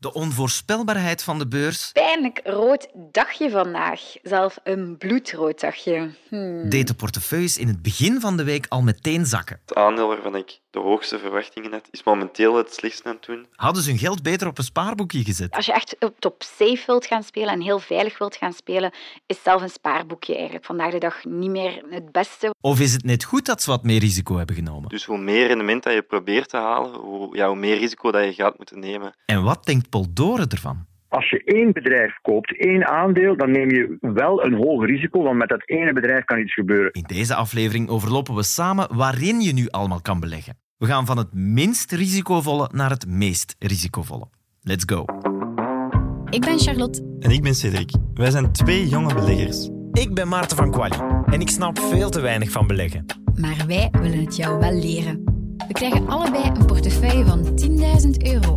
De onvoorspelbaarheid van de beurs Pijnlijk rood dagje vandaag. Zelf een bloedrood dagje. Hmm. deed de portefeuilles in het begin van de week al meteen zakken. Het aandeel waarvan ik de hoogste verwachtingen had, is momenteel het slechtst aan het doen. Hadden ze hun geld beter op een spaarboekje gezet? Als je echt op top safe wilt gaan spelen en heel veilig wilt gaan spelen, is zelf een spaarboekje eigenlijk vandaag de dag niet meer het beste. Of is het net goed dat ze wat meer risico hebben genomen? Dus hoe meer rendement dat je probeert te halen, hoe, ja, hoe meer risico dat je gaat moeten nemen. En wat denkt Paul Doren ervan? Als je één bedrijf koopt, één aandeel, dan neem je wel een hoger risico, want met dat ene bedrijf kan iets gebeuren. In deze aflevering overlopen we samen waarin je nu allemaal kan beleggen. We gaan van het minst risicovolle naar het meest risicovolle. Let's go. Ik ben Charlotte. En ik ben Cedric. Wij zijn twee jonge beleggers. Ik ben Maarten van Quali en ik snap veel te weinig van beleggen. Maar wij willen het jou wel leren. We krijgen allebei een portefeuille van 10.000 euro.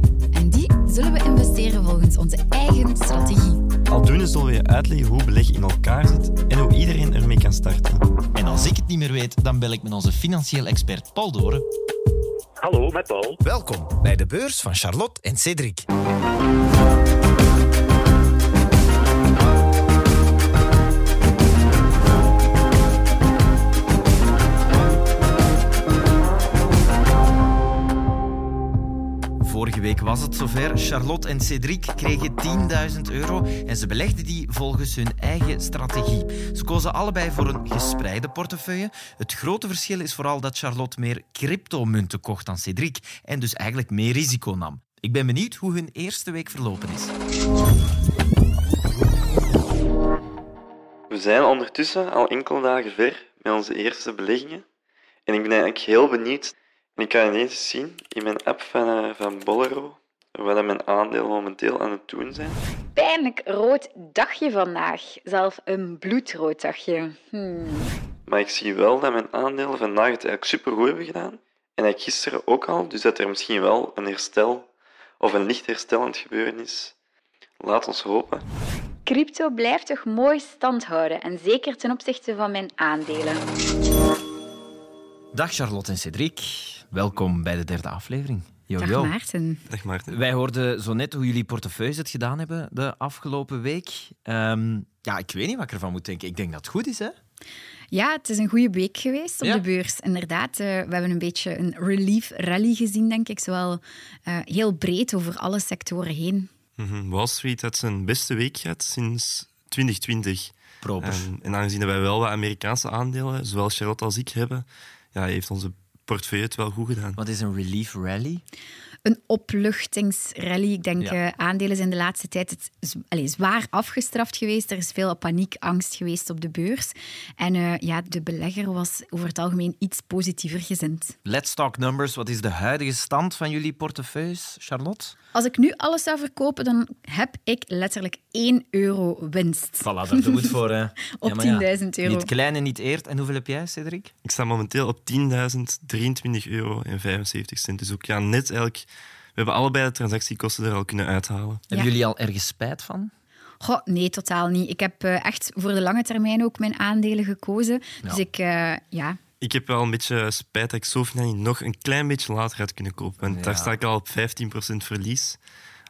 Zullen we investeren volgens onze eigen strategie. Aldoende zullen we je uitleggen hoe beleggen in elkaar zit en hoe iedereen ermee kan starten. En als ik het niet meer weet, dan bel ik met onze financieel expert Paul Doren. Hallo, met Paul. Welkom bij de beurs van Charlotte en Cedric. Vorige week was het zover. Charlotte en Cédric kregen 10.000 euro en ze belegden die volgens hun eigen strategie. Ze kozen allebei voor een gespreide portefeuille. Het grote verschil is vooral dat Charlotte meer cryptomunten kocht dan Cédric en dus eigenlijk meer risico nam. Ik ben benieuwd hoe hun eerste week verlopen is. We zijn ondertussen al enkele dagen ver met onze eerste beleggingen. En ik ben eigenlijk heel benieuwd. En ik kan ineens eens zien in mijn app van, eh, van Bolero wat mijn aandelen momenteel aan het doen zijn. Pijnlijk rood dagje vandaag. Zelf een bloedrood dagje. Hmm. Maar ik zie wel dat mijn aandelen vandaag het eigenlijk supergoed hebben gedaan. En ik gisteren ook al, dus dat er misschien wel een herstel of een licht herstel aan het gebeuren is. Laat ons hopen. Crypto blijft toch mooi stand houden. En zeker ten opzichte van mijn aandelen. Dag Charlotte en Cédric. Welkom bij de derde aflevering. Yo, Dag yo. Maarten. Dag Maarten. Wij hoorden zo net hoe jullie portefeuilles het gedaan hebben de afgelopen week. Ehm, ja, ik weet niet wat ik ervan moet denken. Ik denk dat het goed is, hè? Ja, het is een goede week geweest op Ja. de beurs. Inderdaad, eh, we hebben een beetje een relief rally gezien, denk ik. Zowel eh, heel breed over alle sectoren heen. Mhm. Wall Street had zijn beste week gehad sinds 2020. Proper. En, en aangezien dat wij wel wat Amerikaanse aandelen, zowel Charlotte als ik, hebben, ja, heeft onze portefeuille het wel goed gedaan. Wat is een relief rally? Een opluchtingsrally. Ik denk, Ja. eh, aandelen zijn de laatste tijd het, z- allee, zwaar afgestraft geweest. Er is veel paniek, angst geweest op de beurs. En eh, ja, de belegger was over het algemeen iets positiever gezind. Let's talk numbers. Wat is de huidige stand van jullie portefeuilles, Charlotte? Als ik nu alles zou verkopen, dan heb ik letterlijk 1 euro winst. Voilà, daar doen we het voor. Hè. Op Ja, maar ja, 10.000 euro. Niet klein en niet eerd. En hoeveel heb jij, Cedric? Ik sta momenteel op 10.023 euro en 75 cent. Dus ook ja, net eigenlijk... We hebben allebei de transactiekosten er al kunnen uithalen. Hebben jullie al ergens spijt van? Goh, nee, totaal niet. Ik heb eh, echt voor de lange termijn ook mijn aandelen gekozen. Dus ik, eh, ja, Ik heb wel een beetje spijt dat ik Sofina niet nog een klein beetje later had kunnen kopen. Want Ja. daar sta ik al op 15% verlies.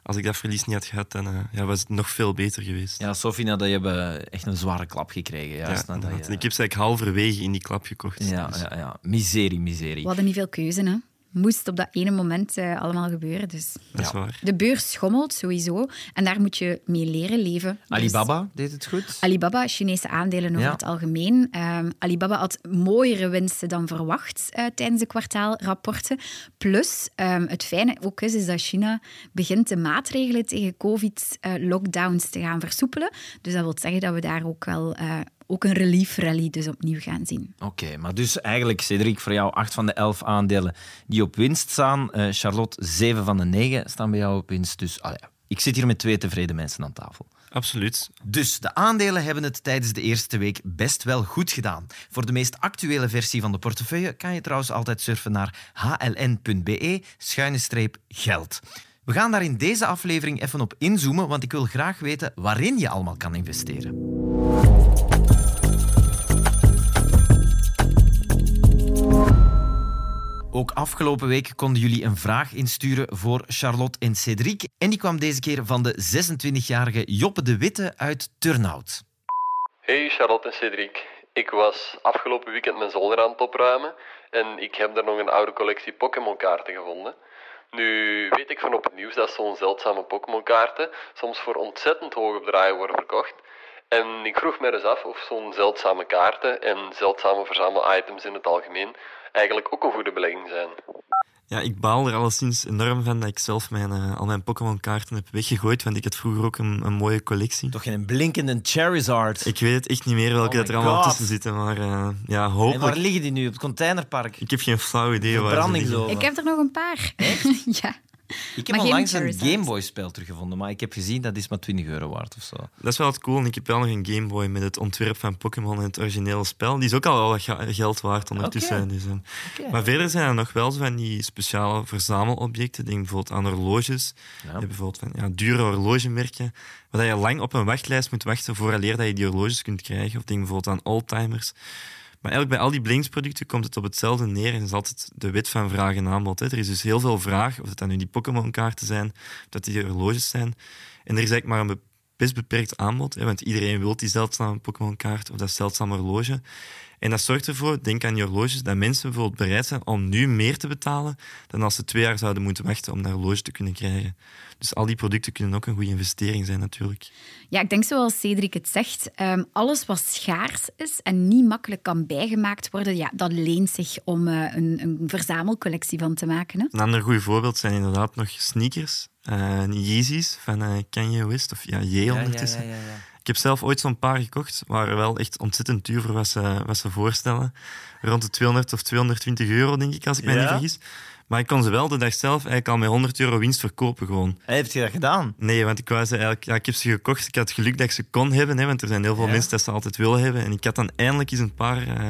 Als ik dat verlies niet had gehad, dan eh, ja, was het nog veel beter geweest. Ja, Sofina, dat je hebt eh, echt een zware klap gekregen. Ja, nadat je- En ik heb ze eigenlijk halverwege in die klap gekocht. Ja, Dus- ja, ja. Miserie, miserie. we hadden niet veel keuze. Hè. Moest op dat ene moment eh, allemaal gebeuren. Dus Dat is Ja. waar. de beurs schommelt sowieso. En daar moet je mee leren leven. Dus Alibaba deed het goed. Alibaba, Chinese aandelen over Ja. het algemeen. Ehm, Alibaba had mooiere winsten dan verwacht eh, tijdens de kwartaalrapporten. Plus, ehm, het fijne ook is, is dat China begint de maatregelen tegen COVID-lockdowns te gaan versoepelen. Dus dat wil zeggen dat we daar ook wel eh, ook een relief rally dus opnieuw gaan zien. Oké, maar dus eigenlijk, Cedric, voor jou acht van de elf aandelen die op winst staan. Eh, Charlotte, zeven van de negen staan bij jou op winst. Dus allee, ik zit hier met twee tevreden mensen aan tafel. Absoluut. Dus de aandelen hebben het tijdens de eerste week best wel goed gedaan. Voor de meest actuele versie van de portefeuille kan je trouwens altijd surfen naar hln.be schuine streep geld. We gaan daar in deze aflevering even op inzoomen, want ik wil graag weten waarin je allemaal kan investeren. Ook afgelopen week konden jullie een vraag insturen voor Charlotte en Cédric. En die kwam deze keer van de 26-jarige Joppe de Witte uit Turnhout. Hey Charlotte en Cédric. Ik was afgelopen weekend mijn zolder aan het opruimen en ik heb daar nog een oude collectie Pokémon-kaarten gevonden. Nu weet ik van op het nieuws dat zo'n zeldzame Pokémon-kaarten soms voor ontzettend hoge bedragen worden verkocht. En ik vroeg me dus af of zo'n zeldzame kaarten en zeldzame verzamel-items in het algemeen eigenlijk ook een goede belegging zijn. Ja, ik baal er alleszins enorm van dat ik zelf mijn, uh, al mijn Pokémon-kaarten heb weggegooid, want ik had vroeger ook een, een mooie collectie. Toch geen blinkende Charizard? Ik weet het echt niet meer welke Oh dat er allemaal God. tussen zitten, maar uh, ja, En hopelijk... waar liggen die nu? Op het containerpark? Ik heb geen flauw idee waar ze liggen. Ik heb er nog een paar. ja. Ik heb Maar onlangs geen een. Gameboy-spel teruggevonden, maar ik heb gezien dat is maar 20 euro waard of zo. Dat is wel wat cool. En ik heb wel nog een Game Boy met het ontwerp van Pokémon en het originele spel. Die is ook al wel wat geld waard ondertussen. Dus. Oké. Maar verder zijn er nog wel zo van die speciale verzamelobjecten. Denk bijvoorbeeld aan horloges. Je hebt bijvoorbeeld van ja, dure horlogemerken. Waar je lang op een wachtlijst moet wachten vooraleer dat je die horloges kunt krijgen. Of denk bijvoorbeeld aan oldtimers. Maar eigenlijk bij al die blinksproducten komt het op hetzelfde neer. En is altijd de wet van vraag en aanbod. Hè. Er is dus heel veel vraag, of dan nu die Pokémon-kaarten zijn, of dat die horloges zijn. En er is eigenlijk maar een be- best beperkt aanbod. Hè, want iedereen wil die zeldzame Pokémon-kaart of dat zeldzame horloge. En dat zorgt ervoor, denk aan die horloges, dat mensen bijvoorbeeld bereid zijn om nu meer te betalen dan als ze twee jaar zouden moeten wachten om dat horloge te kunnen krijgen. Dus al die producten kunnen ook een goede investering zijn, natuurlijk. Ja, ik denk zoals Cedric het zegt, ehm, alles wat schaars is en niet makkelijk kan bijgemaakt worden, ja, dat leent zich om eh, een, een verzamelcollectie van te maken. Hè? Een ander goed voorbeeld zijn inderdaad nog sneakers. eh Yeezys van eh, Kanye West, of ja, Ye ondertussen. Ik heb zelf ooit zo'n paar gekocht, waren wel echt ontzettend duur voor wat ze, wat ze voorstellen. Rond de 200 of 220 euro, denk ik, als ik mij Ja? niet vergis. Maar ik kon ze wel de dag zelf eigenlijk al met 100 euro winst verkopen gewoon. Hey, heb je dat gedaan? Nee, want ik, ze eigenlijk, ja, ik heb ze gekocht. Ik had geluk dat ik ze kon hebben, hè, want er zijn heel veel Ja? mensen dat ze altijd willen hebben. En ik had dan eindelijk eens een paar eh,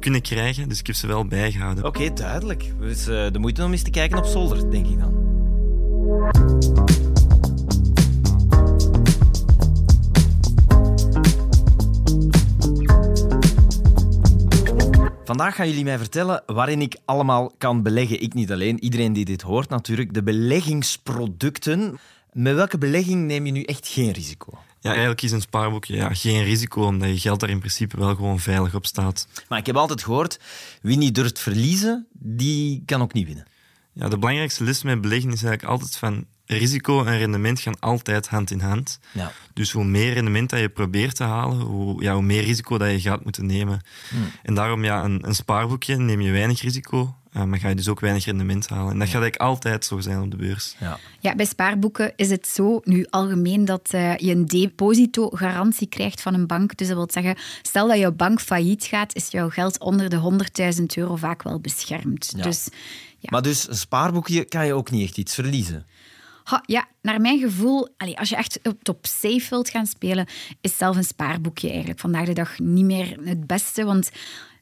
kunnen krijgen, dus ik heb ze wel bijgehouden. Oké, duidelijk. Dus eh, de moeite om eens te kijken op zolder, denk ik dan. Vandaag gaan jullie mij vertellen waarin ik allemaal kan beleggen. Ik niet alleen, iedereen die dit hoort natuurlijk. De beleggingsproducten. Met welke belegging neem je nu echt geen risico? Ja, eigenlijk is een spaarboekje ja, geen risico, omdat je geld daar in principe wel gewoon veilig op staat. Maar ik heb altijd gehoord, wie niet durft verliezen, die kan ook niet winnen. Ja, de belangrijkste les met beleggen is eigenlijk altijd van risico en rendement gaan altijd hand in hand. Ja. Dus hoe meer rendement dat je probeert te halen, hoe, ja, hoe meer risico dat je gaat moeten nemen. En daarom, ja, een, een spaarboekje neem je weinig risico, eh, maar ga je dus ook weinig rendement halen. En dat gaat eigenlijk altijd zo zijn op de beurs. Ja. Ja, bij spaarboeken is het zo nu algemeen dat eh, je een depositogarantie krijgt van een bank. Dus dat wil zeggen, stel dat jouw bank failliet gaat, is jouw geld onder de 100.000 euro vaak wel beschermd. Ja. Dus ja. Maar dus een spaarboekje kan je ook niet echt iets verliezen. Ja, naar mijn gevoel, als je echt op, op safe wilt gaan spelen, is zelf een spaarboekje eigenlijk vandaag de dag niet meer het beste. Want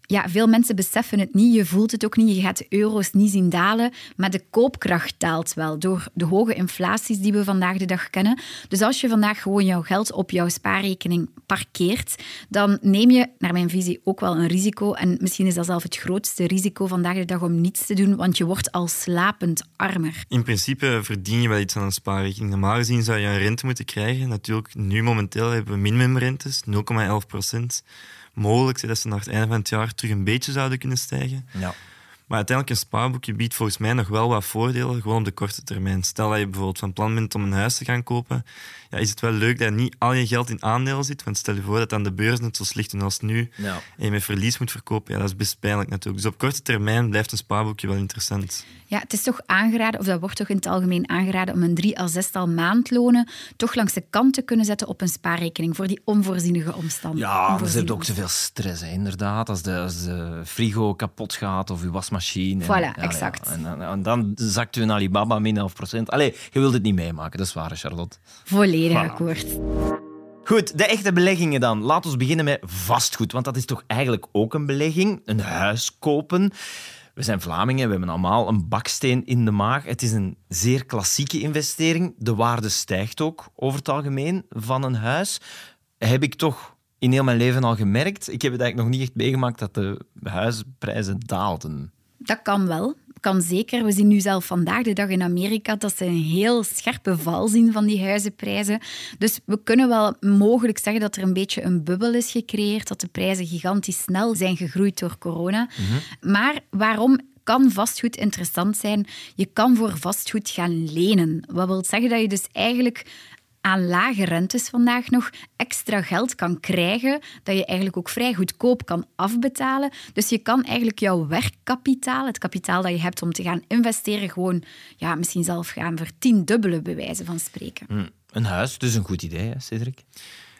ja, veel mensen beseffen het niet, je voelt het ook niet, je gaat de euro's niet zien dalen, maar de koopkracht daalt wel door de hoge inflaties die we vandaag de dag kennen. Dus als je vandaag gewoon jouw geld op jouw spaarrekening parkeert, dan neem je, naar mijn visie, ook wel een risico. En misschien is dat zelf het grootste risico vandaag de dag om niets te doen, want je wordt al slapend armer. In principe verdien je wel iets aan een spaarrekening. Normaal gezien zou je een rente moeten krijgen. Natuurlijk, nu momenteel hebben we minimumrentes, 0,11 procent. Mogelijk dat ze naar het einde van het jaar terug een beetje zouden kunnen stijgen. Ja. Maar uiteindelijk, een spaarboekje biedt volgens mij nog wel wat voordelen, gewoon op de korte termijn. Stel dat je bijvoorbeeld van plan bent om een huis te gaan kopen, ja, is het wel leuk dat niet al je geld in aandelen zit. Want stel je voor dat aan de beurs net zo slecht doen als nu Ja. en je met verlies moet verkopen, ja, dat is best pijnlijk natuurlijk. Dus op korte termijn blijft een spaarboekje wel interessant. Ja, het is toch aangeraden, of dat wordt toch in het algemeen aangeraden, om een drie à zestal maandlonen toch langs de kant te kunnen zetten op een spaarrekening voor die onvoorzienige omstandigheden. Ja, onvoorziene hebben ook zoveel stress, hè, inderdaad. Als de, als de frigo kapot gaat of je wasmachine. Voilà, exact. En, en- en dan zakt u Alibaba min 11 procent. Allee, je wilt het niet meemaken, dat is waar, Charlotte. Volledig Voilà. akkoord. Goed, de echte beleggingen dan. Laten we beginnen met vastgoed, want dat is toch eigenlijk ook een belegging. Een huis kopen. We zijn Vlamingen, we hebben allemaal een baksteen in de maag. Het is een zeer klassieke investering. De waarde stijgt ook over het algemeen van een huis. Heb ik toch in heel mijn leven al gemerkt. Ik heb het eigenlijk nog niet echt meegemaakt dat de huisprijzen daalden. Dat kan wel. kan zeker. We zien nu zelf vandaag de dag in Amerika dat ze een heel scherpe val zien van die huizenprijzen. Dus we kunnen wel mogelijk zeggen dat er een beetje een bubbel is gecreëerd, dat de prijzen gigantisch snel zijn gegroeid door corona. Maar waarom kan vastgoed interessant zijn? Je kan voor vastgoed gaan lenen. Wat wil zeggen dat je dus eigenlijk aan lage rentes vandaag nog extra geld kan krijgen, dat je eigenlijk ook vrij goedkoop kan afbetalen. Dus je kan eigenlijk jouw werkkapitaal, het kapitaal dat je hebt om te gaan investeren, gewoon ja, misschien zelf gaan vertiendubbelen, bij wijze van spreken. Hm. Een huis, dus een goed idee, hè, Cedric?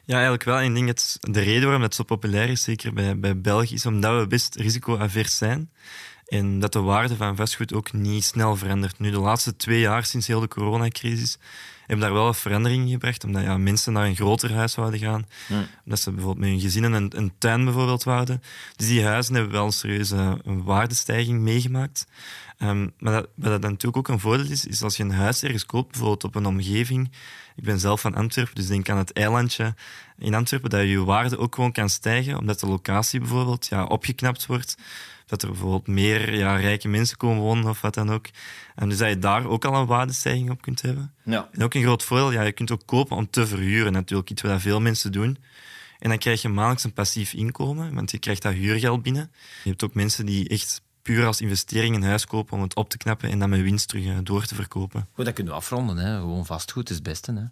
Ja, eigenlijk wel. En ik denk dat de reden waarom het zo populair is, zeker bij, bij België, is omdat we best risicoavers zijn. En dat de waarde van vastgoed ook niet snel verandert. Nu, de laatste twee jaar sinds heel de coronacrisis hebben daar wel een verandering gebracht. Omdat ja, mensen naar een groter huis wouden gaan. Ja. Omdat ze bijvoorbeeld met hun gezinnen een, een tuin bijvoorbeeld wouden. Dus die huizen hebben wel een serieuze een waardestijging meegemaakt. Um, maar dat, wat dat natuurlijk ook een voordeel is, is als je een huis ergens koopt, bijvoorbeeld op een omgeving. Ik ben zelf van Antwerpen, dus denk aan het eilandje in Antwerpen, dat je waarde ook gewoon kan stijgen, omdat de locatie bijvoorbeeld ja, opgeknapt wordt dat er bijvoorbeeld meer ja, rijke mensen komen wonen of wat dan ook. En dus dat je daar ook al een waardestijging op kunt hebben. Ja. En ook een groot voordeel, ja, je kunt ook kopen om te verhuren natuurlijk, iets wat veel mensen doen. En dan krijg je maandelijks een passief inkomen, want je krijgt dat huurgeld binnen. Je hebt ook mensen die echt puur als investering een huis kopen om het op te knappen en dan met winst terug eh, door te verkopen. Goed, dat kunnen we afronden. Hè. Gewoon vastgoed is het beste. Hè.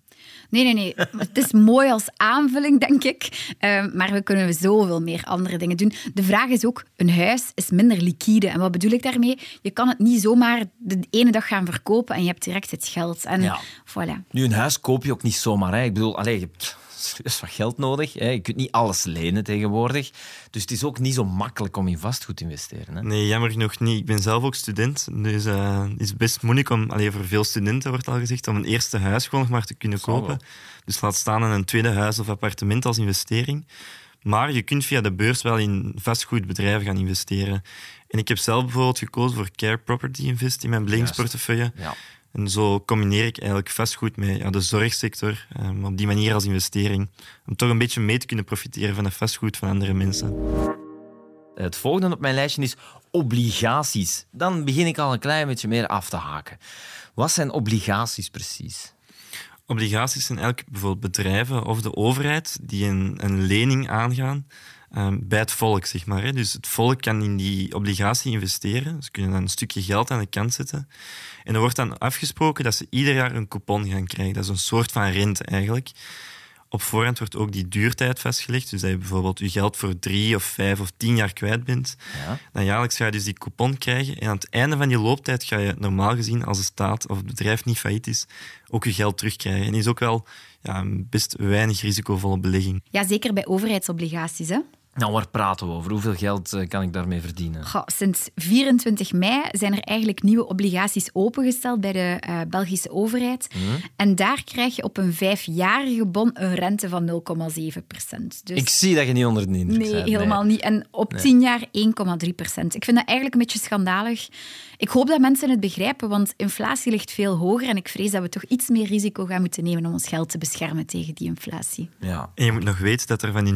Nee, nee, nee. Het is mooi als aanvulling, denk ik. Uh, maar we kunnen zoveel meer andere dingen doen. De vraag is ook, een huis is minder liquide. En wat bedoel ik daarmee? Je kan het niet zomaar de ene dag gaan verkopen en je hebt direct het geld. En ja. voilà. Nu, een huis koop je ook niet zomaar. Hè. Ik bedoel, allez, je hebt is wat geld nodig. Hè. Je kunt niet alles lenen tegenwoordig. Dus het is ook niet zo makkelijk om in vastgoed te investeren. Hè. Nee, jammer genoeg niet. Ik ben zelf ook student. Dus uh, het is best moeilijk om, alleen voor veel studenten wordt al gezegd, om een eerste huis gewoon nog maar te kunnen kopen. Dus laat staan een tweede huis of appartement als investering. Maar je kunt via de beurs wel in vastgoedbedrijven gaan investeren. En ik heb zelf bijvoorbeeld gekozen voor Care Property Invest in mijn beleggingsportefeuille. Ja. En zo combineer ik eigenlijk vastgoed met ja, de zorgsector, um, op die manier als investering. Om toch een beetje mee te kunnen profiteren van het vastgoed van andere mensen. Het volgende op mijn lijstje is obligaties. Dan begin ik al een klein beetje meer af te haken. Wat zijn obligaties precies? Obligaties zijn eigenlijk bijvoorbeeld bedrijven of de overheid die een, een lening aangaan um, bij het volk, zeg maar. Hè. Dus het volk kan in die obligatie investeren. Ze kunnen dan een stukje geld aan de kant zetten. En er wordt dan afgesproken dat ze ieder jaar een coupon gaan krijgen. Dat is een soort van rente eigenlijk. Op voorhand wordt ook die duurtijd vastgelegd. Dus dat je bijvoorbeeld je geld voor drie of vijf of tien jaar kwijt bent. Ja. Dan jaarlijks ga je dus die coupon krijgen. En aan het einde van die looptijd ga je normaal gezien, als de staat of het bedrijf niet failliet is, ook je geld terugkrijgen. En is ook wel ja, een best weinig risicovolle belegging. Ja, zeker bij overheidsobligaties. Hè? Nou, waar praten we over? Hoeveel geld uh, kan ik daarmee verdienen? Goh, sinds 24 mei zijn er eigenlijk nieuwe obligaties opengesteld bij de uh, Belgische overheid. Mm. En daar krijg je op een vijfjarige bon een rente van 0,7 procent. Dus... Ik zie dat je niet onder de indruk Nee, bent. helemaal niet. En op Nee. 10 jaar 1,3 procent. Ik vind dat eigenlijk een beetje schandalig. Ik hoop dat mensen het begrijpen, want inflatie ligt veel hoger en ik vrees dat we toch iets meer risico gaan moeten nemen om ons geld te beschermen tegen die inflatie. Ja. En je moet nog weten dat er van die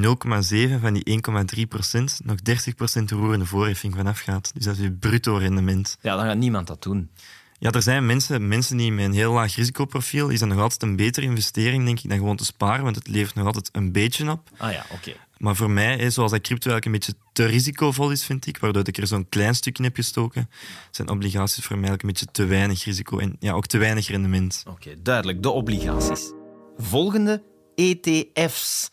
0,7, van die 1,3 procent, nog 30 procent roerende voorheffing vanaf gaat. Dus dat is je bruto rendement. ja, dan gaat niemand dat doen. Ja, er zijn mensen, mensen die met een heel laag risicoprofiel, is dat nog altijd een betere investering, denk ik, dan gewoon te sparen, want het levert nog altijd een beetje op. Ah ja, oké. Maar voor mij, zoals dat crypto eigenlijk een beetje te risicovol is, vind ik, waardoor ik er zo'n klein stukje heb gestoken, zijn obligaties voor mij eigenlijk een beetje te weinig risico en ja, ook te weinig rendement. Oké, duidelijk. De obligaties. Volgende, ETF's.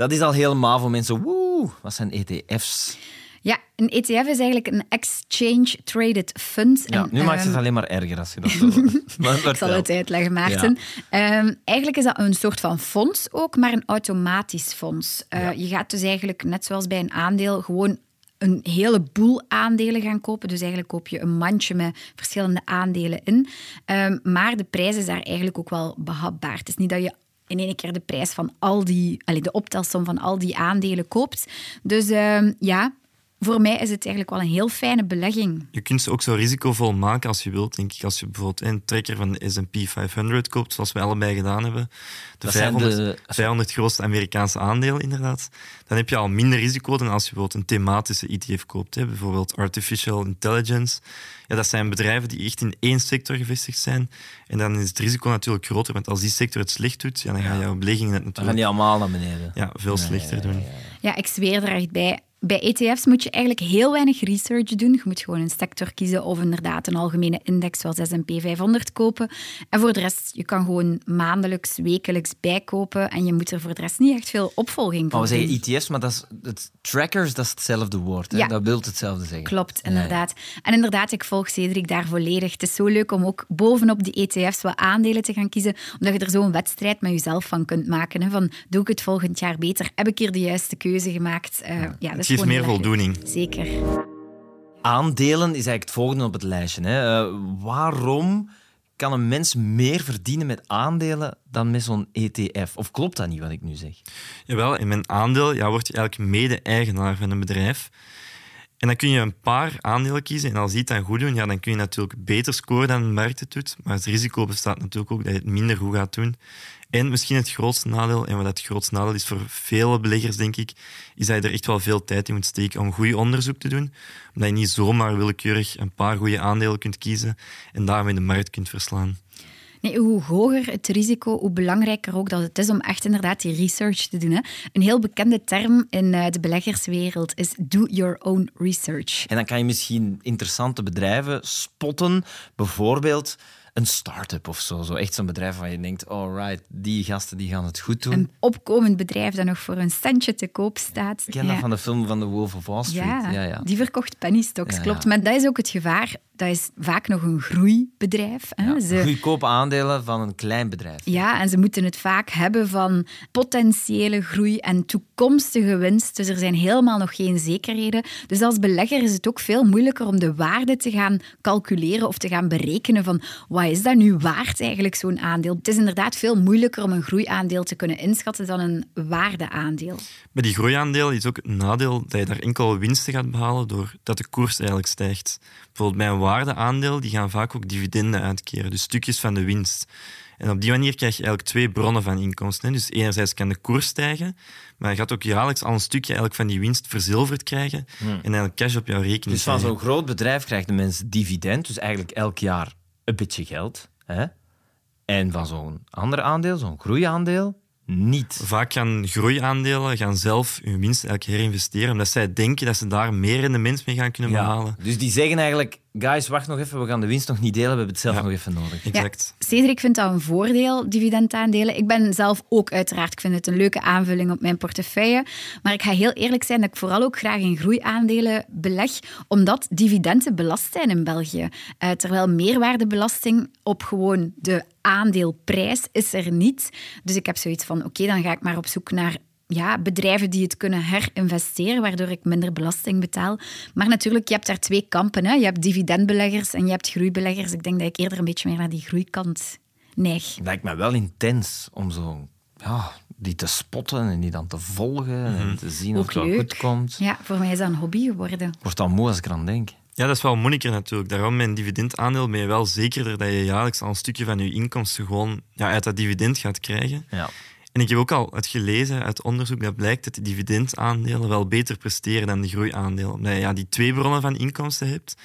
Dat is al helemaal voor mensen. Woe, wat zijn ETF's? Ja, een ETF is eigenlijk een Exchange Traded Fund. Ja, En, nu maakt ehm, het alleen maar erger als je dat zo... Maar Ik zal het uitleggen, Maarten. Ehm, eigenlijk is dat een soort van fonds ook, maar een automatisch fonds. Eh, Je gaat dus eigenlijk, net zoals bij een aandeel, gewoon een heleboel aandelen gaan kopen. Dus eigenlijk koop je een mandje met verschillende aandelen in. Ehm, maar de prijs is daar eigenlijk ook wel behapbaar. Het is niet dat je in één keer de prijs van al die, allee, de optelsom van al die aandelen koopt. Dus ehm, ja, voor mij is het eigenlijk wel een heel fijne belegging. Je kunt ze ook zo risicovol maken als je wilt, denk ik. Als je bijvoorbeeld een trekker van de S&P 500 koopt, zoals wij allebei gedaan hebben, de 500, de 500 grootste Amerikaanse aandelen inderdaad, dan heb je al minder risico dan als je bijvoorbeeld een thematische ETF koopt. Hè. Bijvoorbeeld Artificial Intelligence. Ja, dat zijn bedrijven die echt in één sector gevestigd zijn. En dan is het risico natuurlijk groter, want als die sector het slecht doet, ja, dan gaan jouw beleggingen het natuurlijk... Dan gaan die allemaal naar beneden. Ja, veel slechter doen. Ja, ik zweer er echt bij bij ETF's moet je eigenlijk heel weinig research doen. Je moet gewoon een sector kiezen of inderdaad een algemene index zoals S&P 500 kopen. En voor de rest, je kan gewoon maandelijks, wekelijks bijkopen en je moet er voor de rest niet echt veel opvolging voor Maar we zeggen ETF's, maar dat is, het, trackers, dat is hetzelfde woord. Hè? Ja. Dat wil hetzelfde zeggen. Klopt, inderdaad. En inderdaad, ik volg Cedric daar volledig. Het is zo leuk om ook bovenop die ETF's wat aandelen te gaan kiezen, omdat je er zo'n wedstrijd met jezelf van kunt maken. Hè? Van, doe ik het volgend jaar beter? Heb ik hier de juiste keuze gemaakt? Uh, ja, dat geeft meer voldoening. Zeker. Aandelen is eigenlijk het volgende op het lijstje. Hè. Uh, waarom kan een mens meer verdienen met aandelen dan met zo'n ETF? Of klopt dat niet wat ik nu zeg? Jawel, in mijn aandeel ja, word je eigenlijk mede-eigenaar van een bedrijf. En dan kun je een paar aandelen kiezen en als die het dan goed doen, ja, dan kun je natuurlijk beter scoren dan de markt het doet. Maar het risico bestaat natuurlijk ook dat je het minder goed gaat doen. En misschien het grootste nadeel, en wat het grootste nadeel is voor vele beleggers, denk ik, is dat je er echt wel veel tijd in moet steken om goed onderzoek te doen. Omdat je niet zomaar willekeurig een paar goede aandelen kunt kiezen en daarmee de markt kunt verslaan. Nee, hoe hoger het risico, hoe belangrijker ook dat het is om echt inderdaad die research te doen. Hè. Een heel bekende term in eh, de beleggerswereld is do your own research. En dan kan je misschien interessante bedrijven spotten, bijvoorbeeld een start-up of zo. zo echt zo'n bedrijf waar je denkt, alright, die gasten die gaan het goed doen. Een opkomend bedrijf dat nog voor een centje te koop staat. Ik ken dat van de film van The Wolf of Wall Street. Ja, ja, ja. die verkocht penny stocks, klopt. Maar dat is ook het gevaar dat is vaak nog een groeibedrijf. Hè. Ja, ze... Aandelen van een klein bedrijf. Ja, en ze moeten het vaak hebben van potentiële groei en toekomstige winst. Dus er zijn helemaal nog geen zekerheden. Dus als belegger is het ook veel moeilijker om de waarde te gaan calculeren of te gaan berekenen van wat is dat nu waard eigenlijk, zo'n aandeel. Het is inderdaad veel moeilijker om een groeiaandeel te kunnen inschatten dan een waardeaandeel. Bij die groeiaandeel is ook het nadeel dat je daar enkel winsten gaat behalen doordat de koers eigenlijk stijgt. Bijvoorbeeld bij een waardeaandeel, die gaan vaak ook dividenden uitkeren, dus stukjes van de winst. En op die manier krijg je eigenlijk twee bronnen van inkomsten. Dus enerzijds kan de koers stijgen, maar je gaat ook jaarlijks al een stukje eigenlijk van die winst verzilverd krijgen hmm. en eigenlijk cash op jouw rekening Dus van zo'n groot bedrijf krijgt de mens dividend, dus eigenlijk elk jaar een beetje geld. Hè? En van zo'n ander aandeel, zo'n groeiaandeel, niet. Vaak gaan groeiaandelen gaan zelf hun winst eigenlijk herinvesteren, omdat zij denken dat ze daar meer in de mens mee gaan kunnen behalen. dus die zeggen eigenlijk, guys, wacht nog even, we gaan de winst nog niet delen, we hebben het zelf nog even nodig. Exact. Ja, Cedric vindt dat een voordeel, dividendaandelen. Ik ben zelf ook uiteraard, ik vind het een leuke aanvulling op mijn portefeuille. Maar ik ga heel eerlijk zijn dat ik vooral ook graag in groeiaandelen beleg, omdat dividenden belast zijn in België. Uh, terwijl meerwaardebelasting op gewoon de aandeelprijs is er niet. Dus ik heb zoiets van, oké, dan ga ik maar op zoek naar ja, bedrijven die het kunnen herinvesteren, waardoor ik minder belasting betaal. Maar natuurlijk, je hebt daar twee kampen. Hè. Je hebt dividendbeleggers en je hebt groeibeleggers. Ik denk dat ik eerder een beetje meer naar die groeikant neig. Het lijkt me wel intens om zo ja, die te spotten en die dan te volgen en mhm. te zien of het wel goed komt. Ja, voor mij is dat een hobby geworden. Wordt al moe als ik eraan denk. Ja, dat is wel moeilijker natuurlijk. Daarom met een dividendaandeel ben je wel zekerder dat je jaarlijks al een stukje van je inkomsten gewoon ja, uit dat dividend gaat krijgen. Ja. En ik heb ook al het gelezen uit onderzoek dat blijkt dat de dividendaandelen wel beter presteren dan de groeiaandelen. Omdat je ja, die twee bronnen van inkomsten hebt.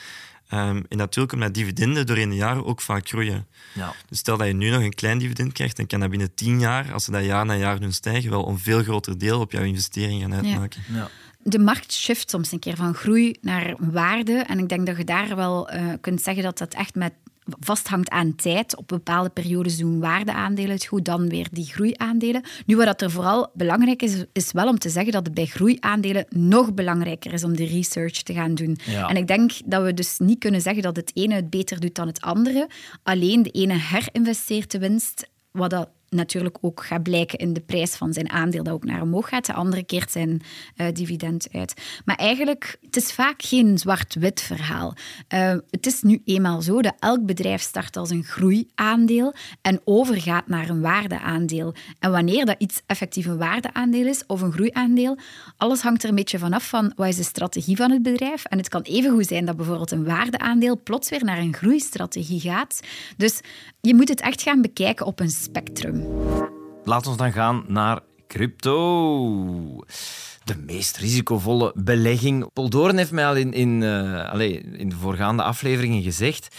Um, en natuurlijk omdat dividenden doorheen de jaren ook vaak groeien. Ja. Dus stel dat je nu nog een klein dividend krijgt, dan kan dat binnen tien jaar, als ze dat jaar na jaar doen stijgen, wel een veel groter deel op jouw investering gaan uitmaken. Ja. Ja de markt shift soms een keer van groei naar waarde. En ik denk dat je daar wel uh, kunt zeggen dat dat echt met vasthangt aan tijd. Op bepaalde periodes doen waardeaandelen het goed, dan weer die groeiaandelen. Nu, wat er vooral belangrijk is, is wel om te zeggen dat het bij groeiaandelen nog belangrijker is om de research te gaan doen. Ja. En ik denk dat we dus niet kunnen zeggen dat het ene het beter doet dan het andere. Alleen de ene herinvesteert de winst, wat dat natuurlijk ook gaat blijken in de prijs van zijn aandeel dat ook naar omhoog gaat. De andere keert zijn uh, dividend uit. Maar eigenlijk, het is vaak geen zwart-wit verhaal. Uh, het is nu eenmaal zo dat elk bedrijf start als een groeiaandeel en overgaat naar een waardeaandeel. En wanneer dat iets effectief een waardeaandeel is of een groeiaandeel, alles hangt er een beetje vanaf van wat is de strategie van het bedrijf. En het kan even goed zijn dat bijvoorbeeld een waardeaandeel plots weer naar een groeistrategie gaat. Dus je moet het echt gaan bekijken op een spectrum. Laten we dan gaan naar crypto. De meest risicovolle belegging. Poldoorn heeft mij al in, in, uh, allez, in de voorgaande afleveringen gezegd...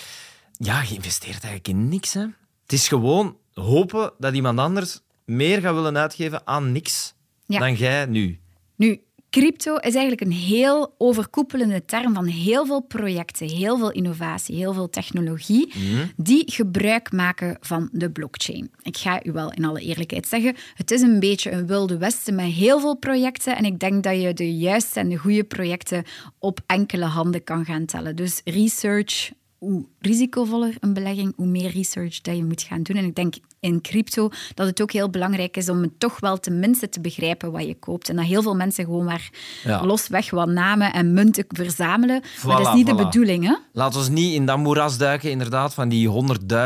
Ja, je investeert eigenlijk in niks. Hè. Het is gewoon hopen dat iemand anders meer gaat willen uitgeven aan niks ja. dan jij nu. Nu, Crypto is eigenlijk een heel overkoepelende term van heel veel projecten, heel veel innovatie, heel veel technologie, mhm. die gebruik maken van de blockchain. Ik ga u wel in alle eerlijkheid zeggen, het is een beetje een wilde westen met heel veel projecten en ik denk dat je de juiste en de goede projecten op enkele handen kan gaan tellen. Dus research, hoe risicovoller een belegging, hoe meer research dat je moet gaan doen. En ik denk in crypto dat het ook heel belangrijk is om het toch wel tenminste te begrijpen wat je koopt. En dat heel veel mensen gewoon maar losweg wat namen en munten verzamelen. maar dat is niet de bedoeling. Hè? Laten we niet in dat moeras duiken, inderdaad, van die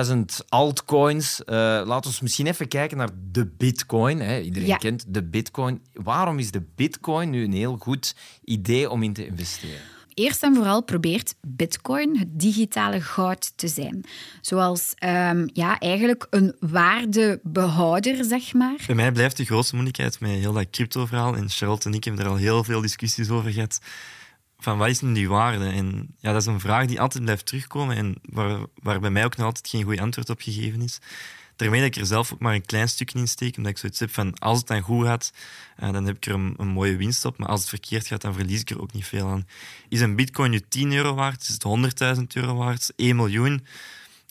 100.000 altcoins. Uh, laten we misschien even kijken naar de bitcoin. Hè. Iedereen kent de bitcoin. Waarom is de bitcoin nu een heel goed idee om in te investeren? Eerst en vooral probeert Bitcoin het digitale goud te zijn. Zoals um, ja, eigenlijk een waardebehouder, zeg maar. Bij mij blijft de grootste moeilijkheid met heel dat crypto-verhaal. En Charlotte en ik hebben er al heel veel discussies over gehad. Van wat is nu die waarde? En ja, dat is een vraag die altijd blijft terugkomen en waar, waar bij mij ook nog altijd geen goed antwoord op gegeven is. Daarmee dat ik er zelf ook maar een klein stukje in steek, omdat ik zoiets heb van als het dan goed gaat, uh, dan heb ik er een, mooie winst op. Maar als het verkeerd gaat, dan verlies ik er ook niet veel aan. Is een bitcoin nu 10 euro waard? Is het 100.000 euro waard? 1 miljoen?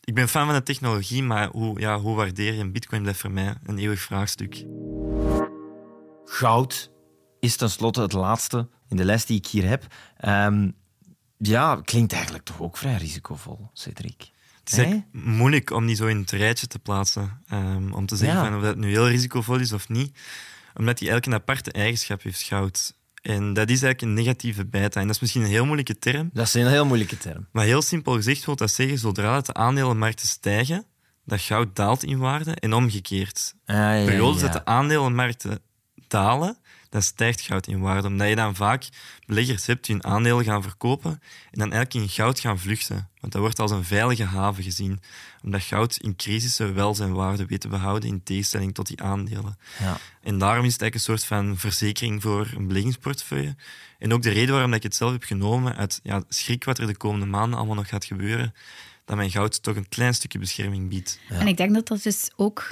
Ik ben fan van de technologie, maar hoe, ja, hoe waardeer je een bitcoin blijft voor mij een eeuwig vraagstuk. Goud is tenslotte het laatste in de lijst die ik hier heb. Um, ja, klinkt eigenlijk toch ook vrij risicovol, Cedric. Het is moeilijk om die zo in het rijtje te plaatsen. Um, om te zeggen van of dat nu heel risicovol is of niet. Omdat hij elke aparte eigenschap heeft, goud. En dat is eigenlijk een negatieve beta. En dat is misschien een heel moeilijke term. Dat is een heel moeilijke term. Maar heel simpel gezegd wil dat zeggen, zodra de aandelenmarkten stijgen, dat goud daalt in waarde en omgekeerd. Ah, ja, Periodes dat de aandelenmarkten dalen, dan stijgt goud in waarde. Omdat je dan vaak beleggers hebt die hun aandelen gaan verkopen en dan eigenlijk in goud gaan vluchten. Want dat wordt als een veilige haven gezien. Omdat goud in crisissen wel zijn waarde weet te behouden in tegenstelling tot die aandelen. Ja. En daarom is het eigenlijk een soort van verzekering voor een beleggingsportefeuille. En ook de reden waarom ik het zelf heb genomen, uit ja, schrik wat er de komende maanden allemaal nog gaat gebeuren, dat mijn goud toch een klein stukje bescherming biedt. En ik denk dat dat dus ook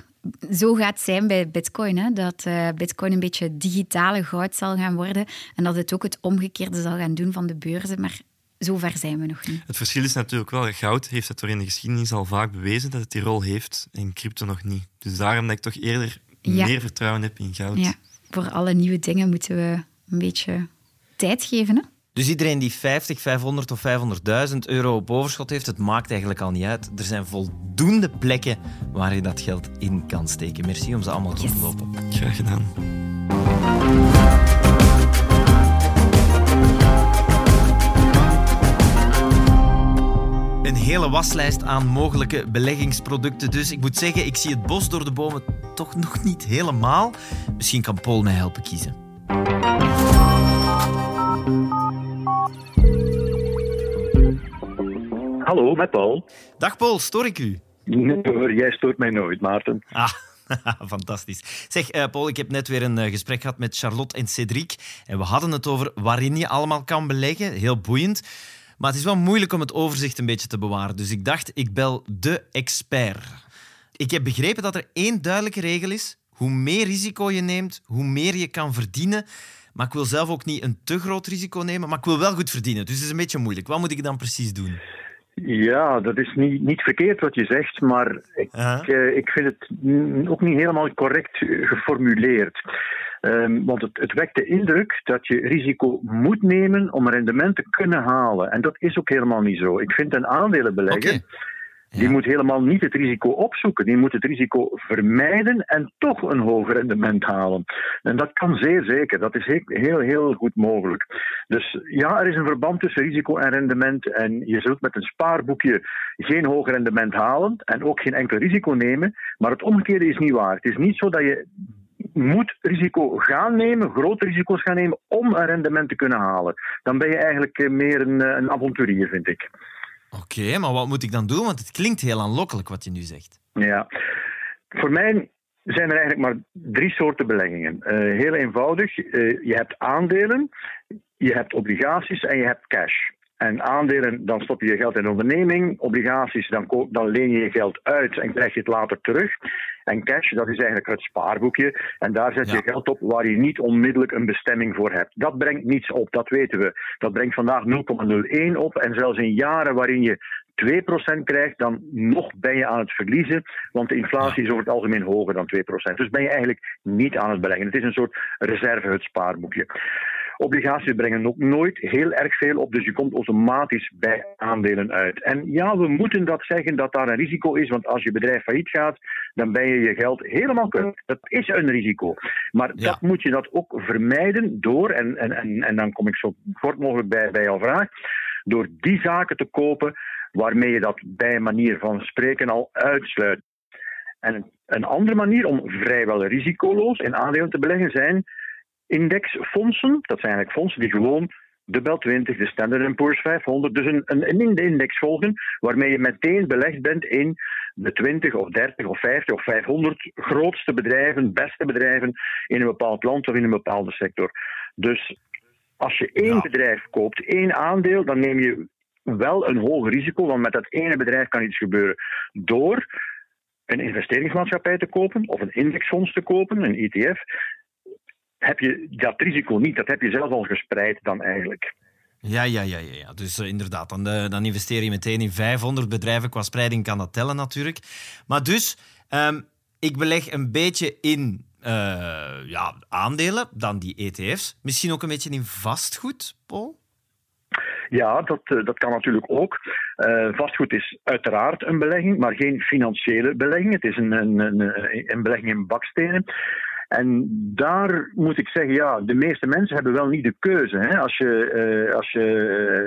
zo gaat zijn bij Bitcoin. Hè? Dat uh, Bitcoin een beetje digitale goud zal gaan worden en dat het ook het omgekeerde zal gaan doen van de beurzen. Maar zover zijn we nog niet. Het verschil is natuurlijk wel, goud heeft het door in de geschiedenis al vaak bewezen dat het die rol heeft en crypto nog niet. Dus daarom dat ik toch eerder meer vertrouwen heb in goud. Ja, voor alle nieuwe dingen moeten we een beetje tijd geven. Hè? Dus iedereen die 50, 500 of 500.000 euro op overschot heeft, het maakt eigenlijk al niet uit. Er zijn voldoende plekken waar je dat geld in kan steken. Merci om ze allemaal yes. te lopen. Graag gedaan. Een hele waslijst aan mogelijke beleggingsproducten. Dus ik moet zeggen, ik zie het bos door de bomen toch nog niet helemaal. Misschien kan Paul mij helpen kiezen. Hallo, met Paul. Dag Paul, stoor ik u? Nee hoor, jij stoort mij nooit, Maarten. Ah, fantastisch. Zeg, uh, Paul, ik heb net weer een uh, gesprek gehad met Charlotte en Cédric. En we hadden het over waarin je allemaal kan beleggen. Heel boeiend. Maar het is wel moeilijk om het overzicht een beetje te bewaren. Dus ik dacht, ik bel de expert. Ik heb begrepen dat er één duidelijke regel is. Hoe meer risico je neemt, hoe meer je kan verdienen. Maar ik wil zelf ook niet een te groot risico nemen, maar ik wil wel goed verdienen. Dus het is een beetje moeilijk. Wat moet ik dan precies doen? Ja, dat is niet, niet verkeerd wat je zegt, maar ik, uh, ik vind het ook niet helemaal correct geformuleerd. Um, want het, het wekt de indruk dat je risico moet nemen om rendement te kunnen halen. En dat is ook helemaal niet zo. Ik vind een aandelenbelegger. Die moet helemaal niet het risico opzoeken. Die moet het risico vermijden en toch een hoger rendement halen. En dat kan zeer zeker. Dat is heel, heel goed mogelijk. Dus ja, er is een verband tussen risico en rendement. En je zult met een spaarboekje geen hoog rendement halen en ook geen enkel risico nemen. Maar het omgekeerde is niet waar. Het is niet zo dat je moet risico gaan nemen, grote risico's gaan nemen, om een rendement te kunnen halen. Dan ben je eigenlijk eh, meer een, eh, een avonturier, vind ik. Oké, maar wat moet ik dan doen? Want het klinkt heel aanlokkelijk wat je nu zegt. Ja, voor mij zijn er eigenlijk maar drie soorten beleggingen. Uh, heel eenvoudig. je hebt aandelen, je hebt obligaties en je hebt cash. En aandelen, dan stop je je geld in een onderneming. Obligaties, dan, dan leen je je geld uit en krijg je het later terug. En cash, dat is eigenlijk het spaarboekje. En daar zet je geld op waar je niet onmiddellijk een bestemming voor hebt. Dat brengt niets op, dat weten we. Dat brengt vandaag 0,01 op. En zelfs in jaren waarin je 2% krijgt, dan nog ben je aan het verliezen. Want de inflatie is over het algemeen hoger dan 2%. Dus ben je eigenlijk niet aan het beleggen. Het is een soort reserve, het spaarboekje. Obligaties brengen ook nooit heel erg veel op, dus je komt automatisch bij aandelen uit. En ja, we moeten dat zeggen dat daar een risico is, want als je bedrijf failliet gaat, dan ben je je geld helemaal kwijt. Dat is een risico. Maar dat moet je dat ook vermijden door, en, en, en, en dan kom ik zo kort mogelijk bij, bij jouw vraag, door die zaken te kopen waarmee je dat bij manier van spreken al uitsluit. En een andere manier om vrijwel risicoloos in aandelen te beleggen zijn indexfondsen. Dat zijn eigenlijk fondsen die gewoon de Bel 20, de Standard Poor's 500, dus een, een, een index volgen, waarmee je meteen belegd bent in de 20 of 30 of 50 of 500 grootste bedrijven, beste bedrijven in een bepaald land of in een bepaalde sector. Dus als je één bedrijf koopt, één aandeel, dan neem je wel een hoog risico, want met dat ene bedrijf kan iets gebeuren. Door een investeringsmaatschappij te kopen of een indexfonds te kopen, een ETF, heb je dat risico niet. Dat heb je zelf al gespreid dan eigenlijk. Ja, ja, ja, ja, ja. dus uh, inderdaad, dan, uh, dan, investeer je meteen in 500 bedrijven. Qua spreiding kan dat tellen natuurlijk. Maar dus, um, ik beleg een beetje in uh, ja, aandelen, dan die ETF's. Misschien ook een beetje in vastgoed, Paul? Ja, dat, dat kan natuurlijk ook. Uh, vastgoed is uiteraard een belegging, maar geen financiële belegging. Het is een, een, een, een belegging in bakstenen. En daar moet ik zeggen, ja, de meeste mensen hebben wel niet de keuze. Hè. Als je, uh, als je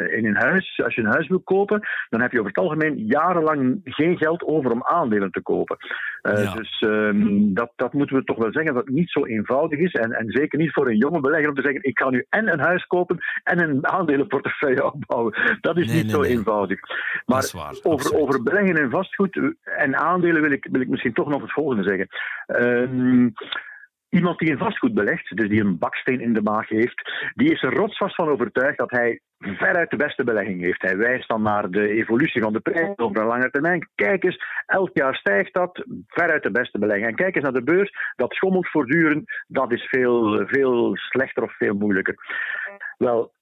uh, in een huis, als je een huis wil kopen, dan heb je over het algemeen jarenlang geen geld over om aandelen te kopen. Uh, Dus um, dat, dat moeten we toch wel zeggen dat het niet zo eenvoudig is. En, en zeker niet voor een jonge belegger om te zeggen: ik ga nu en een huis kopen en een aandelenportefeuille opbouwen. Dat is niet zo eenvoudig. Maar over, over beleggen in vastgoed en aandelen wil ik, wil ik misschien toch nog het volgende zeggen. Um, Iemand die in vastgoed belegt, dus die een baksteen in de maag heeft, die is er rotsvast van overtuigd dat hij veruit de beste belegging heeft. Hij wijst dan naar de evolutie van de prijs over een lange termijn. Kijk eens, elk jaar stijgt dat, veruit de beste belegging. En kijk eens naar de beurs, dat schommelt voortdurend, dat is veel, veel slechter of veel moeilijker. Wel,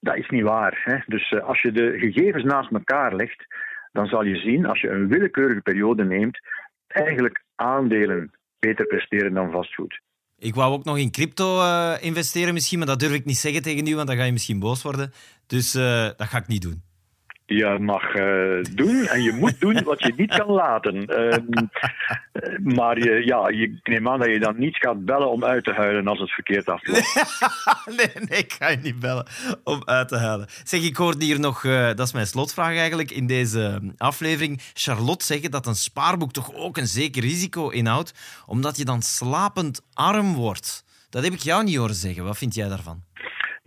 dat is niet waar. Hè? Dus uh, als je de gegevens naast elkaar legt, dan zal je zien, als je een willekeurige periode neemt, eigenlijk aandelen beter presteren dan vastgoed. Ik wou ook nog in crypto uh, investeren misschien, maar dat durf ik niet zeggen tegen u, want dan ga je misschien boos worden. Dus uh, dat ga ik niet doen je mag uh, doen en je moet doen wat je niet kan laten. Uh, maar je, ja, je neem aan dat je dan niet gaat bellen om uit te huilen als het verkeerd afloopt. nee, nee, ik ga je niet bellen om uit te huilen. Zeg, ik hoorde hier nog, uh, dat is mijn slotvraag eigenlijk, in deze aflevering, Charlotte zeggen dat een spaarboek toch ook een zeker risico inhoudt, omdat je dan slapend arm wordt. Dat heb ik jou niet horen zeggen. Wat vind jij daarvan?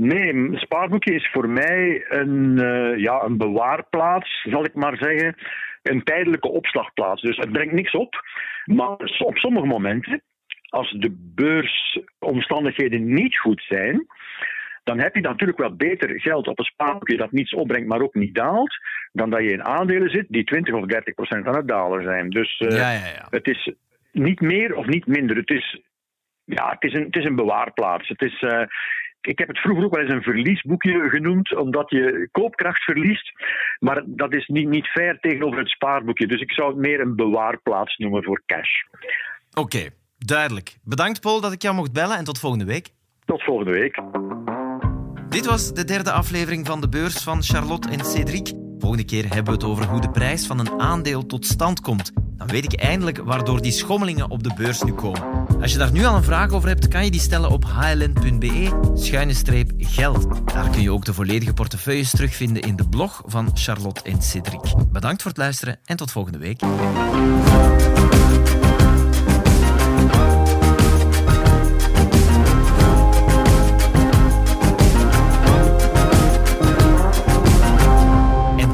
Nee, een spaarboekje is voor mij een, uh, ja, een bewaarplaats, zal ik maar zeggen. Een tijdelijke opslagplaats. Dus het brengt niks op. Maar op sommige momenten, als de beursomstandigheden niet goed zijn, dan heb je natuurlijk wel beter geld op een spaarboekje dat niets opbrengt, maar ook niet daalt, dan dat je in aandelen zit die 20 of 30 procent aan het dalen zijn. Dus uh, ja, ja, ja. het is niet meer of niet minder. Het is, ja, het is, een, het is een bewaarplaats. Het is, uh, ik heb het vroeger ook wel eens een verliesboekje genoemd, omdat je koopkracht verliest. Maar dat is niet, niet fair tegenover het spaarboekje. Dus ik zou het meer een bewaarplaats noemen voor cash. Oké, duidelijk. Bedankt Paul dat ik jou mocht bellen en tot volgende week. Tot volgende week. Dit was de derde aflevering van de beurs van Charlotte en Cédric. volgende keer hebben we het over hoe de prijs van een aandeel tot stand komt. Dan weet ik eindelijk waardoor die schommelingen op de beurs nu komen. Als je daar nu al een vraag over hebt, kan je die stellen op hln.be-geld. Daar kun je ook de volledige portefeuilles terugvinden in de blog van Charlotte en Cedric. Bedankt voor het luisteren en tot volgende week.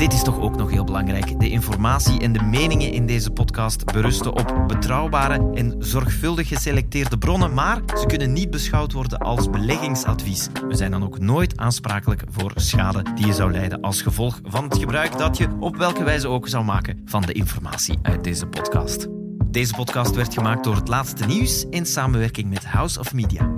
Dit is toch ook nog heel belangrijk. De informatie en de meningen in deze podcast berusten op betrouwbare en zorgvuldig geselecteerde bronnen, maar ze kunnen niet beschouwd worden als beleggingsadvies. We zijn dan ook nooit aansprakelijk voor schade die je zou lijden als gevolg van het gebruik dat je op welke wijze ook zou maken van de informatie uit deze podcast. Deze podcast werd gemaakt door het laatste nieuws in samenwerking met House of Media.